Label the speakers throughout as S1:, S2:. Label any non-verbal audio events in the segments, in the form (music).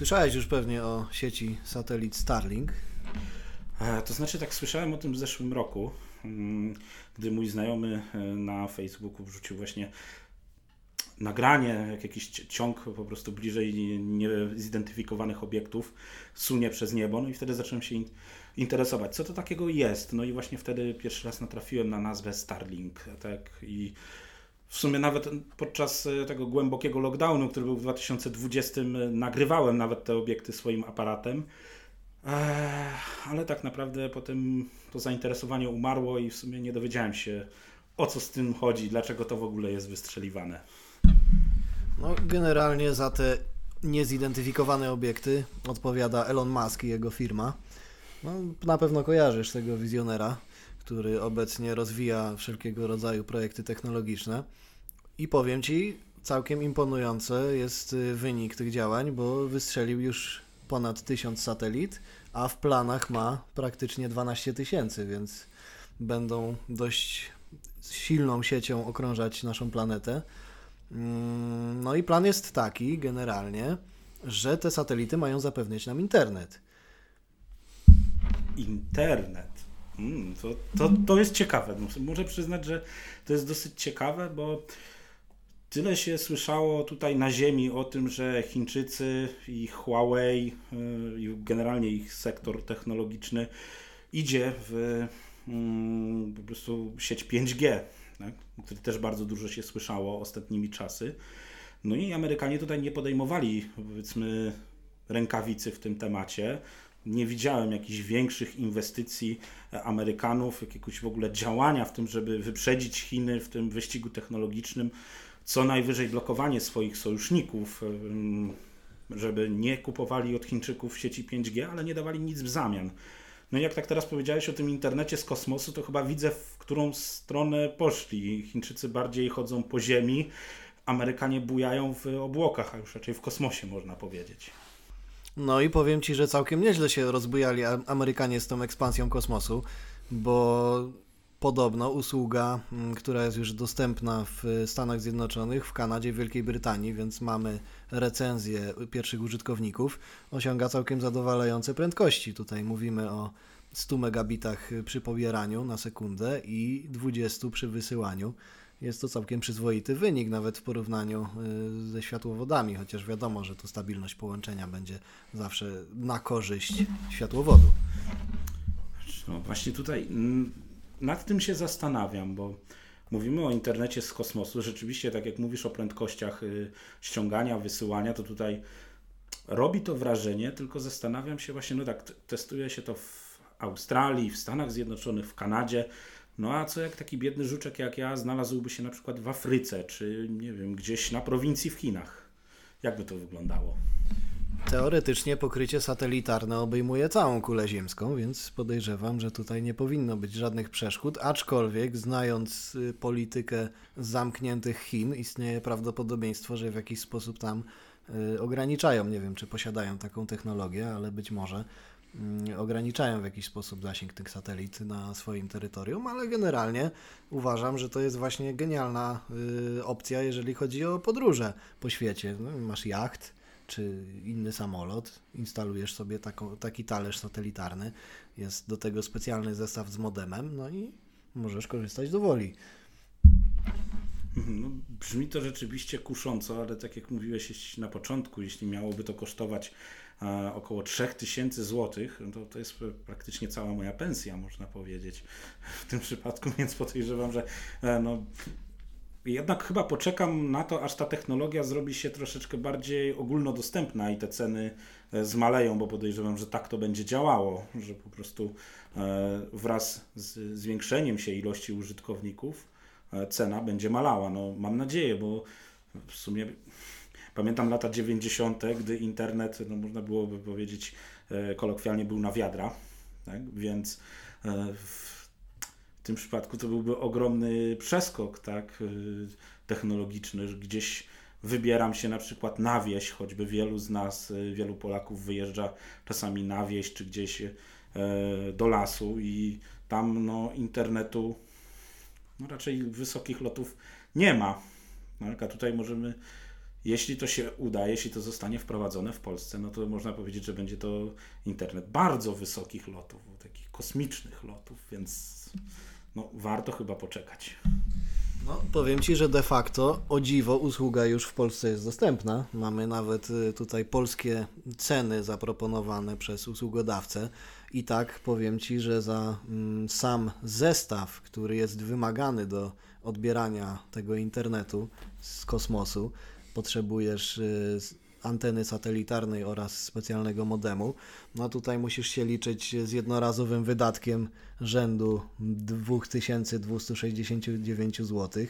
S1: Słyszałeś już pewnie o sieci satelit Starlink.
S2: E, to znaczy, tak słyszałem o tym w zeszłym roku, mm, gdy mój znajomy e, na Facebooku wrzucił właśnie nagranie, jak jakiś ciąg po prostu bliżej niezidentyfikowanych obiektów sunie przez niebo, no i wtedy zacząłem się interesować, co to takiego jest. No i właśnie wtedy pierwszy raz natrafiłem na nazwę Starlink, tak, i w sumie nawet podczas e, tego głębokiego lockdownu, który był w 2020, nagrywałem nawet te obiekty swoim aparatem. Ale tak naprawdę potem to zainteresowanie umarło i w sumie nie dowiedziałem się o co z tym chodzi, dlaczego to w ogóle jest wystrzeliwane.
S1: No, generalnie za te niezidentyfikowane obiekty odpowiada Elon Musk i jego firma. No, na pewno kojarzysz tego wizjonera, który obecnie rozwija wszelkiego rodzaju projekty technologiczne. I powiem Ci, całkiem imponujący jest y, wynik tych działań, bo wystrzelił już ponad 1000 satelit, a w planach ma praktycznie 12 tysięcy, więc będą dość silną siecią okrążać naszą planetę. Mm, no i plan jest taki generalnie, że te satelity mają zapewniać nam internet.
S2: Internet. Mm, to, to, to jest ciekawe. Muszę przyznać, że to jest dosyć ciekawe, bo tyle się słyszało tutaj na ziemi o tym, że Chińczycy i Huawei y, i generalnie ich sektor technologiczny idzie w mm, po prostu sieć 5G tak? o których też bardzo dużo się słyszało ostatnimi czasy. No i Amerykanie tutaj nie podejmowali, powiedzmy, rękawicy w tym temacie. Nie widziałem jakichś większych inwestycji Amerykanów, jakiegoś w ogóle działania w tym, żeby wyprzedzić Chiny w tym wyścigu technologicznym, co najwyżej blokowanie swoich sojuszników, żeby nie kupowali od Chińczyków sieci 5G, ale nie dawali nic w zamian. No i jak tak teraz powiedziałeś o tym internecie z kosmosu, to chyba widzę, w którą stronę poszli. Chińczycy bardziej chodzą po ziemi, Amerykanie bujają w obłokach, a już raczej w kosmosie można powiedzieć.
S1: No i powiem Ci, że całkiem nieźle się rozbujali Amerykanie z tą ekspansją kosmosu, bo podobno usługa, mm, która jest już dostępna w Stanach Zjednoczonych, w Kanadzie, w Wielkiej Brytanii, więc mamy recenzję pierwszych użytkowników, osiąga całkiem zadowalające prędkości. Tutaj mówimy o 100 megabitach przy pobieraniu na sekundę i 20 przy wysyłaniu. Jest to całkiem przyzwoity wynik, nawet w porównaniu y, ze światłowodami, chociaż wiadomo, że tu stabilność połączenia będzie zawsze na korzyść światłowodu.
S2: No właśnie tutaj mm, nad tym się zastanawiam, bo mówimy o internecie z kosmosu. Rzeczywiście, tak jak mówisz o prędkościach y, ściągania, wysyłania, to tutaj robi to wrażenie, tylko zastanawiam się właśnie, no tak, testuje się to w Australii, w Stanach Zjednoczonych, w Kanadzie. No a co jak taki biedny żuczek jak ja znalazłby się na przykład w Afryce, czy nie wiem, gdzieś na prowincji w Chinach? Jak by to wyglądało?
S1: Teoretycznie pokrycie satelitarne obejmuje całą kulę ziemską, więc podejrzewam, że tutaj nie powinno być żadnych przeszkód, aczkolwiek znając y, politykę zamkniętych Chin, istnieje prawdopodobieństwo, że w jakiś sposób tam y, ograniczają, nie wiem czy posiadają taką technologię, ale być może mm, ograniczają w jakiś sposób zasięg tych satelit na swoim terytorium, ale generalnie uważam, że to jest właśnie genialna y, opcja, jeżeli chodzi o podróże po świecie. No, masz jacht, czy inny samolot, instalujesz sobie taki talerz satelitarny, jest do tego specjalny zestaw z modemem, no i możesz korzystać do woli.
S2: No, brzmi to rzeczywiście kusząco, ale tak jak mówiłeś na początku, jeśli miałoby to kosztować około 3000 zł, no to to jest praktycznie cała moja pensja, można powiedzieć w tym przypadku, (laughs) więc podejrzewam, że e, no, jednak chyba poczekam na to, aż ta technologia zrobi się troszeczkę bardziej ogólnodostępna i te ceny e, zmaleją, bo podejrzewam, że tak to będzie działało, że po prostu e, wraz z zwiększeniem się ilości użytkowników e, cena będzie malała. No, mam nadzieję, bo w sumie pamiętam lata 90., gdy internet, no, można byłoby powiedzieć kolokwialnie, był na wiadra, tak? więc w w tym przypadku to byłby ogromny przeskok tak, y, technologiczny, że gdzieś wybieram się na przykład na wieś, choćby wielu z nas, y, wielu Polaków wyjeżdża czasami na wieś czy gdzieś y, do lasu i tam no, internetu no, raczej wysokich lotów nie ma. Tak? A tutaj możemy jeśli to się uda, jeśli to zostanie wprowadzone w Polsce, no to można powiedzieć, że będzie to internet bardzo wysokich lotów, takich kosmicznych lotów, więc no, warto chyba poczekać.
S1: No, powiem Ci, że de facto o dziwo usługa już w Polsce jest dostępna. Mamy nawet y, tutaj polskie ceny zaproponowane przez usługodawcę. I tak powiem Ci, że za mm, sam zestaw, który jest wymagany do odbierania tego internetu z kosmosu, potrzebujesz y, anteny satelitarnej oraz specjalnego modemu. No tutaj musisz się liczyć z jednorazowym wydatkiem rzędu 2269 zł.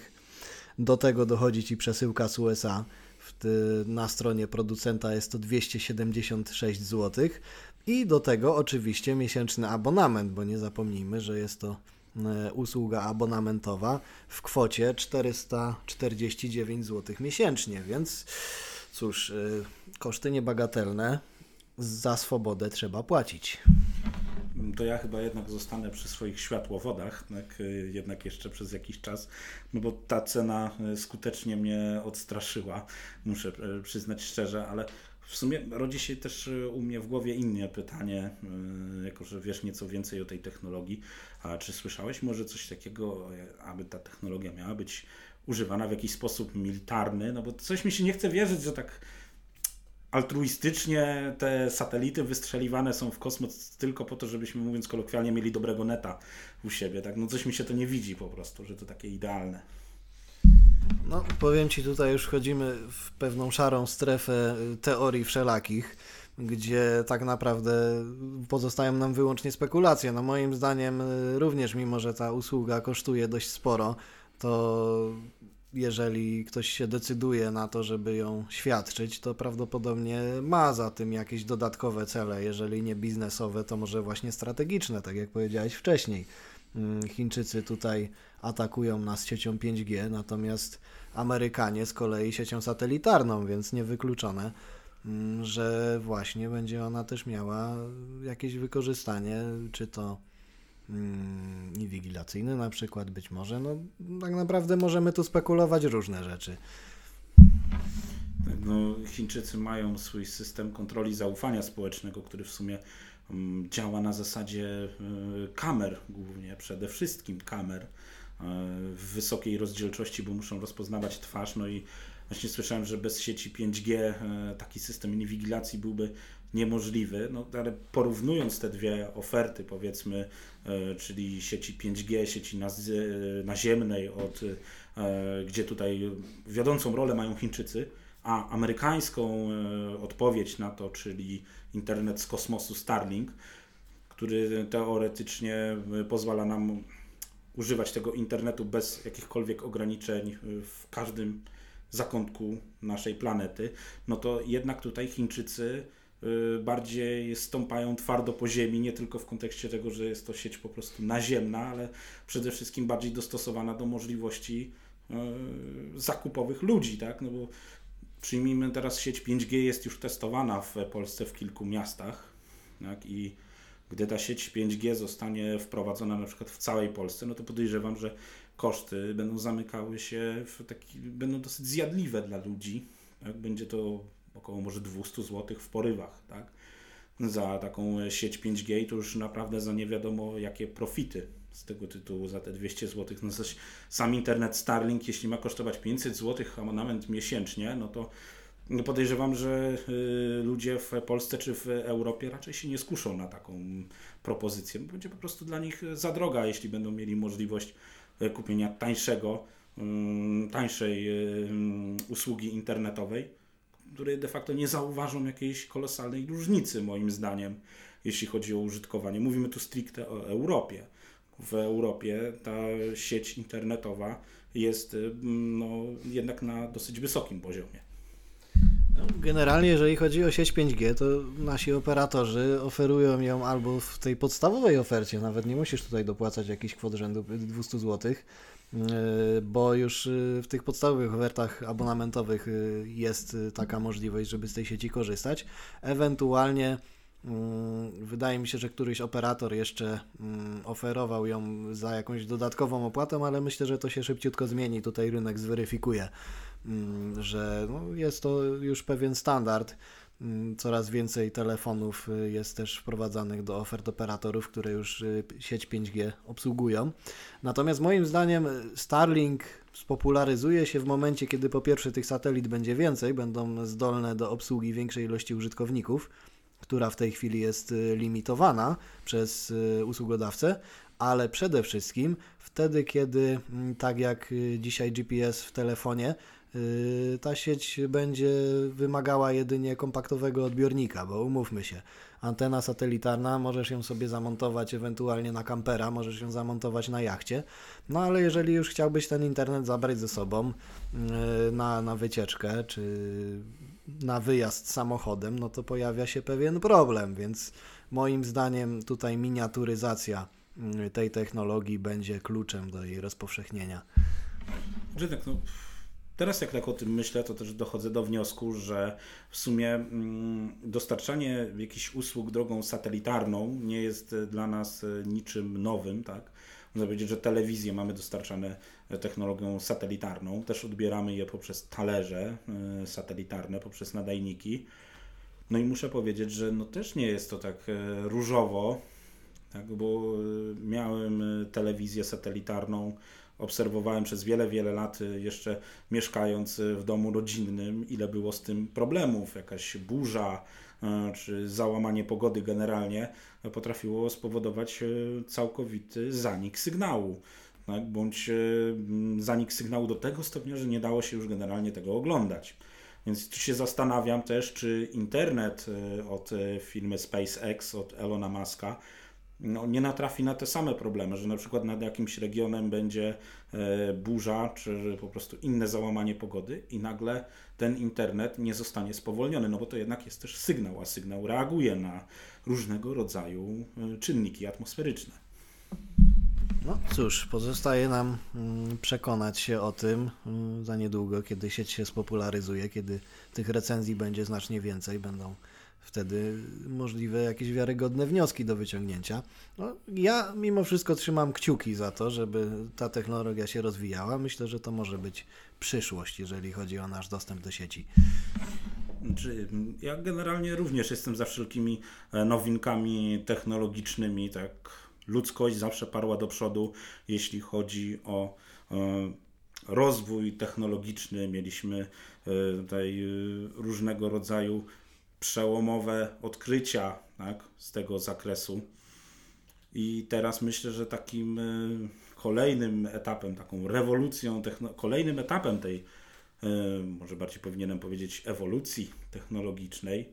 S1: Do tego dochodzi Ci przesyłka z USA. Na stronie producenta jest to 276 zł. I do tego oczywiście miesięczny abonament, bo nie zapomnijmy, że jest to e, usługa abonamentowa w kwocie 449 zł miesięcznie, więc Cóż, y, koszty niebagatelne, za swobodę trzeba płacić.
S2: To ja chyba jednak zostanę przy swoich światłowodach, tak, jednak jeszcze przez jakiś czas, no bo ta cena y, skutecznie mnie odstraszyła, muszę przyznać szczerze, ale w sumie rodzi się też u mnie w głowie inne pytanie, jako że wiesz nieco więcej o tej technologii. A czy słyszałeś może coś takiego, aby ta technologia miała być używana w jakiś sposób militarny, no bo coś mi się nie chce wierzyć, że tak altruistycznie te satelity wystrzeliwane są w kosmos tylko po to, żebyśmy mówiąc kolokwialnie mieli dobrego neta u siebie, tak? No coś mi się to nie widzi po prostu, że to takie idealne.
S1: No, powiem Ci, tutaj już wchodzimy w pewną szarą strefę teorii wszelakich, gdzie tak naprawdę pozostają nam wyłącznie spekulacje. No moim zdaniem również, mimo że ta usługa kosztuje dość sporo, to jeżeli ktoś się decyduje na to, żeby ją świadczyć, to prawdopodobnie ma za tym jakieś dodatkowe cele, jeżeli nie biznesowe, to może właśnie strategiczne, tak jak powiedziałeś wcześniej. Mm, Chińczycy tutaj atakują nas siecią 5G, natomiast Amerykanie z kolei siecią satelitarną, więc niewykluczone, mm, że właśnie będzie ona też miała jakieś wykorzystanie, czy to inwigilacyjny na przykład, być może. No, tak naprawdę możemy tu spekulować różne rzeczy.
S2: Tak, no, Chińczycy mają swój system kontroli zaufania społecznego, który w sumie um, działa na zasadzie y, kamer głównie, przede wszystkim kamer y, w wysokiej rozdzielczości, bo muszą rozpoznawać twarz. No i właśnie słyszałem, że bez sieci 5G y, taki system inwigilacji byłby niemożliwy, no ale porównując te dwie oferty, powiedzmy, e, czyli sieci 5G, sieci naziemnej, od, e, gdzie tutaj wiodącą rolę mają Chińczycy, a amerykańską e, odpowiedź na to, czyli internet z kosmosu Starlink, który teoretycznie pozwala nam używać tego internetu bez jakichkolwiek ograniczeń w każdym zakątku naszej planety, no to jednak tutaj Chińczycy bardziej stąpają twardo po ziemi, nie tylko w kontekście tego, że jest to sieć po prostu naziemna, ale przede wszystkim bardziej dostosowana do możliwości y, zakupowych ludzi, tak? No bo przyjmijmy teraz sieć 5G jest już testowana w Polsce w kilku miastach, tak? I gdy ta sieć 5G zostanie wprowadzona na przykład w całej Polsce, no to podejrzewam, że koszty będą zamykały się w taki, będą dosyć zjadliwe dla ludzi. Tak? Będzie to około może 200 zł w porywach, tak? Za taką sieć 5G to już naprawdę za nie wiadomo jakie profity z tego tytułu za te 200 zł. No zaś sam internet Starlink, jeśli ma kosztować 500 zł abonament miesięcznie, no to podejrzewam, że y, ludzie w Polsce czy w Europie raczej się nie skuszą na taką propozycję. Będzie po prostu dla nich za droga, jeśli będą mieli możliwość y, kupienia tańszego, y, tańszej usługi internetowej które de facto nie zauważą jakiejś kolosalnej różnicy, moim zdaniem, jeśli chodzi o użytkowanie. Mówimy tu stricte o Europie. W Europie ta sieć internetowa jest no, jednak na dosyć wysokim poziomie.
S1: Generalnie, jeżeli chodzi o sieć 5G, to nasi operatorzy oferują ją albo w tej podstawowej ofercie, nawet nie musisz tutaj dopłacać jakichś kwot rzędu 200 zł, E, bo już e, w tych podstawowych ofertach abonamentowych e, jest taka możliwość, żeby z tej sieci korzystać. Ewentualnie mm, wydaje mi się, że któryś operator jeszcze mm, oferował ją za jakąś dodatkową opłatę, ale myślę, że to się szybciutko zmieni. Tutaj rynek zweryfikuje mm, że no, jest to już pewien standard. Mm, coraz więcej telefonów y, jest też wprowadzanych do ofert operatorów, które już y, sieć 5G obsługują. Natomiast moim zdaniem Starlink spopularyzuje się w momencie, kiedy po pierwsze tych satelit będzie więcej, będą zdolne do obsługi większej ilości użytkowników, która w tej chwili jest y, limitowana przez usługodawcę, ale przede wszystkim wtedy, kiedy mm, tak jak dzisiaj GPS w telefonie Yy, ta sieć będzie wymagała jedynie kompaktowego odbiornika, bo umówmy się, antena satelitarna możesz ją sobie zamontować ewentualnie na kampera, możesz ją zamontować na jachcie, no ale jeżeli już chciałbyś ten internet zabrać ze sobą yy, na, na wycieczkę czy na wyjazd samochodem, no to pojawia się pewien problem, więc moim zdaniem tutaj miniaturyzacja tej technologii będzie kluczem do jej rozpowszechnienia.
S2: Że no Teraz jak tak o tym myślę, to też dochodzę do wniosku, że w sumie mm, dostarczanie jakichś usług drogą satelitarną nie jest dla nas e, niczym nowym, tak? Można powiedzieć, że telewizję mamy dostarczane e, technologią satelitarną, też odbieramy je poprzez talerze e, satelitarne, poprzez nadajniki. No i muszę powiedzieć, że no też nie jest to tak różowo, tak, bo miałem telewizję satelitarną obserwowałem przez wiele, wiele lat, y, jeszcze mieszkając w domu rodzinnym, ile było z tym problemów. Jakaś burza czy załamanie pogody generalnie potrafiło spowodować całkowity zanik sygnału. Tak? Bądź zanik sygnału do tego stopnia, że nie dało się już generalnie tego oglądać. Więc tu się zastanawiam też, czy internet od firmy SpaceX, od Elona Muska, no, nie natrafi na te same problemy, że na przykład nad jakimś regionem będzie e, burza, czy po prostu inne załamanie pogody i nagle ten internet nie zostanie spowolniony, no bo to jednak jest też sygnał, a sygnał reaguje na różnego rodzaju e, czynniki atmosferyczne.
S1: No cóż, pozostaje nam mm, przekonać się o tym mm, za niedługo, kiedy sieć się spopularyzuje, kiedy tych recenzji będzie znacznie więcej, będą wtedy możliwe jakieś wiarygodne wnioski do wyciągnięcia. No, ja mimo wszystko trzymam kciuki za to, żeby ta technologia się rozwijała. Myślę, że to może być przyszłość, jeżeli chodzi o nasz dostęp do sieci.
S2: Ja generalnie również jestem za wszelkimi e, nowinkami technologicznymi. Tak, ludzkość zawsze parła do przodu, jeśli chodzi o e, rozwój technologiczny. Mieliśmy e, tutaj różnego rodzaju przełomowe odkrycia tak, z tego zakresu. I teraz myślę, że takim y, kolejnym etapem, taką rewolucją, kolejnym etapem tej, y, może bardziej powinienem powiedzieć, ewolucji technologicznej,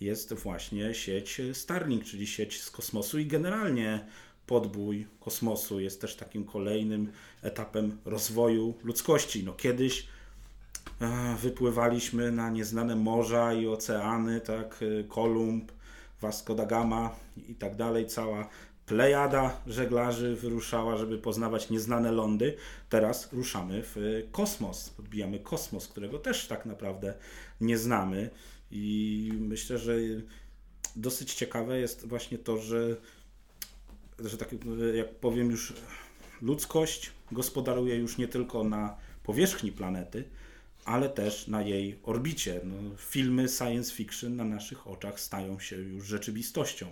S2: jest właśnie sieć Starlink, czyli sieć z kosmosu i generalnie podbój kosmosu jest też takim kolejnym etapem rozwoju ludzkości. No kiedyś wypływaliśmy na nieznane morza i oceany, tak, y, Kolumb, Vasco da Gama i tak dalej, cała plejada żeglarzy wyruszała, żeby poznawać nieznane lądy. Teraz ruszamy w kosmos, podbijamy kosmos, którego też tak naprawdę nie znamy. I myślę, że dosyć ciekawe jest właśnie to, że, że tak jak powiem już ludzkość gospodaruje już nie tylko na powierzchni planety, ale też na jej orbicie. No, filmy science fiction na naszych oczach stają się już rzeczywistością.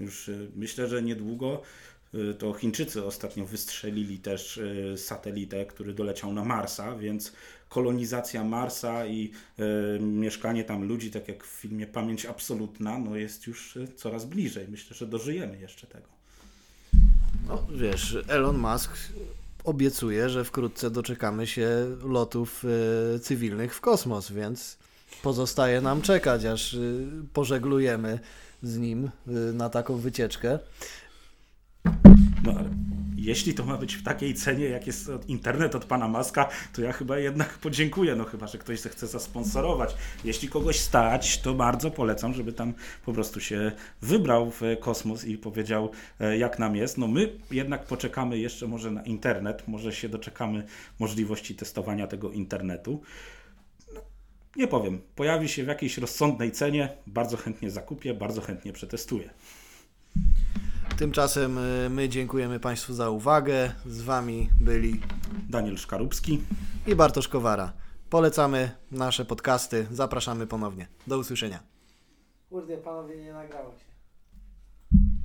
S2: Już y, myślę, że niedługo y, to Chińczycy ostatnio wystrzelili też y, satelitę, który doleciał na Marsa, więc kolonizacja Marsa i mieszkanie tam ludzi, tak jak w filmie Pamięć Absolutna, no jest już coraz bliżej. Myślę, że dożyjemy jeszcze tego.
S1: No wiesz, Elon Musk obiecuje, że wkrótce doczekamy się lotów e, cywilnych w kosmos, więc pozostaje nam czekać, aż e, pożeglujemy z nim e, na taką wycieczkę.
S2: No ale jeśli to ma być w takiej cenie, jak jest internet od pana Maska, to ja chyba jednak podziękuję, no chyba, że ktoś chce zasponsorować. Jeśli kogoś stać, to bardzo polecam, żeby tam po prostu się wybrał w kosmos i powiedział, e, jak nam jest. No my jednak poczekamy jeszcze może na internet, może się doczekamy możliwości testowania tego internetu. No, nie powiem, pojawi się w jakiejś rozsądnej cenie, bardzo chętnie zakupię, bardzo chętnie przetestuję.
S1: Tymczasem y, my dziękujemy Państwu za uwagę. Z Wami byli
S2: Daniel Szkarubski
S1: i Bartosz Kowara. Polecamy nasze podcasty, zapraszamy ponownie. Do usłyszenia.
S3: Kurde, panowie, nie nagrało się.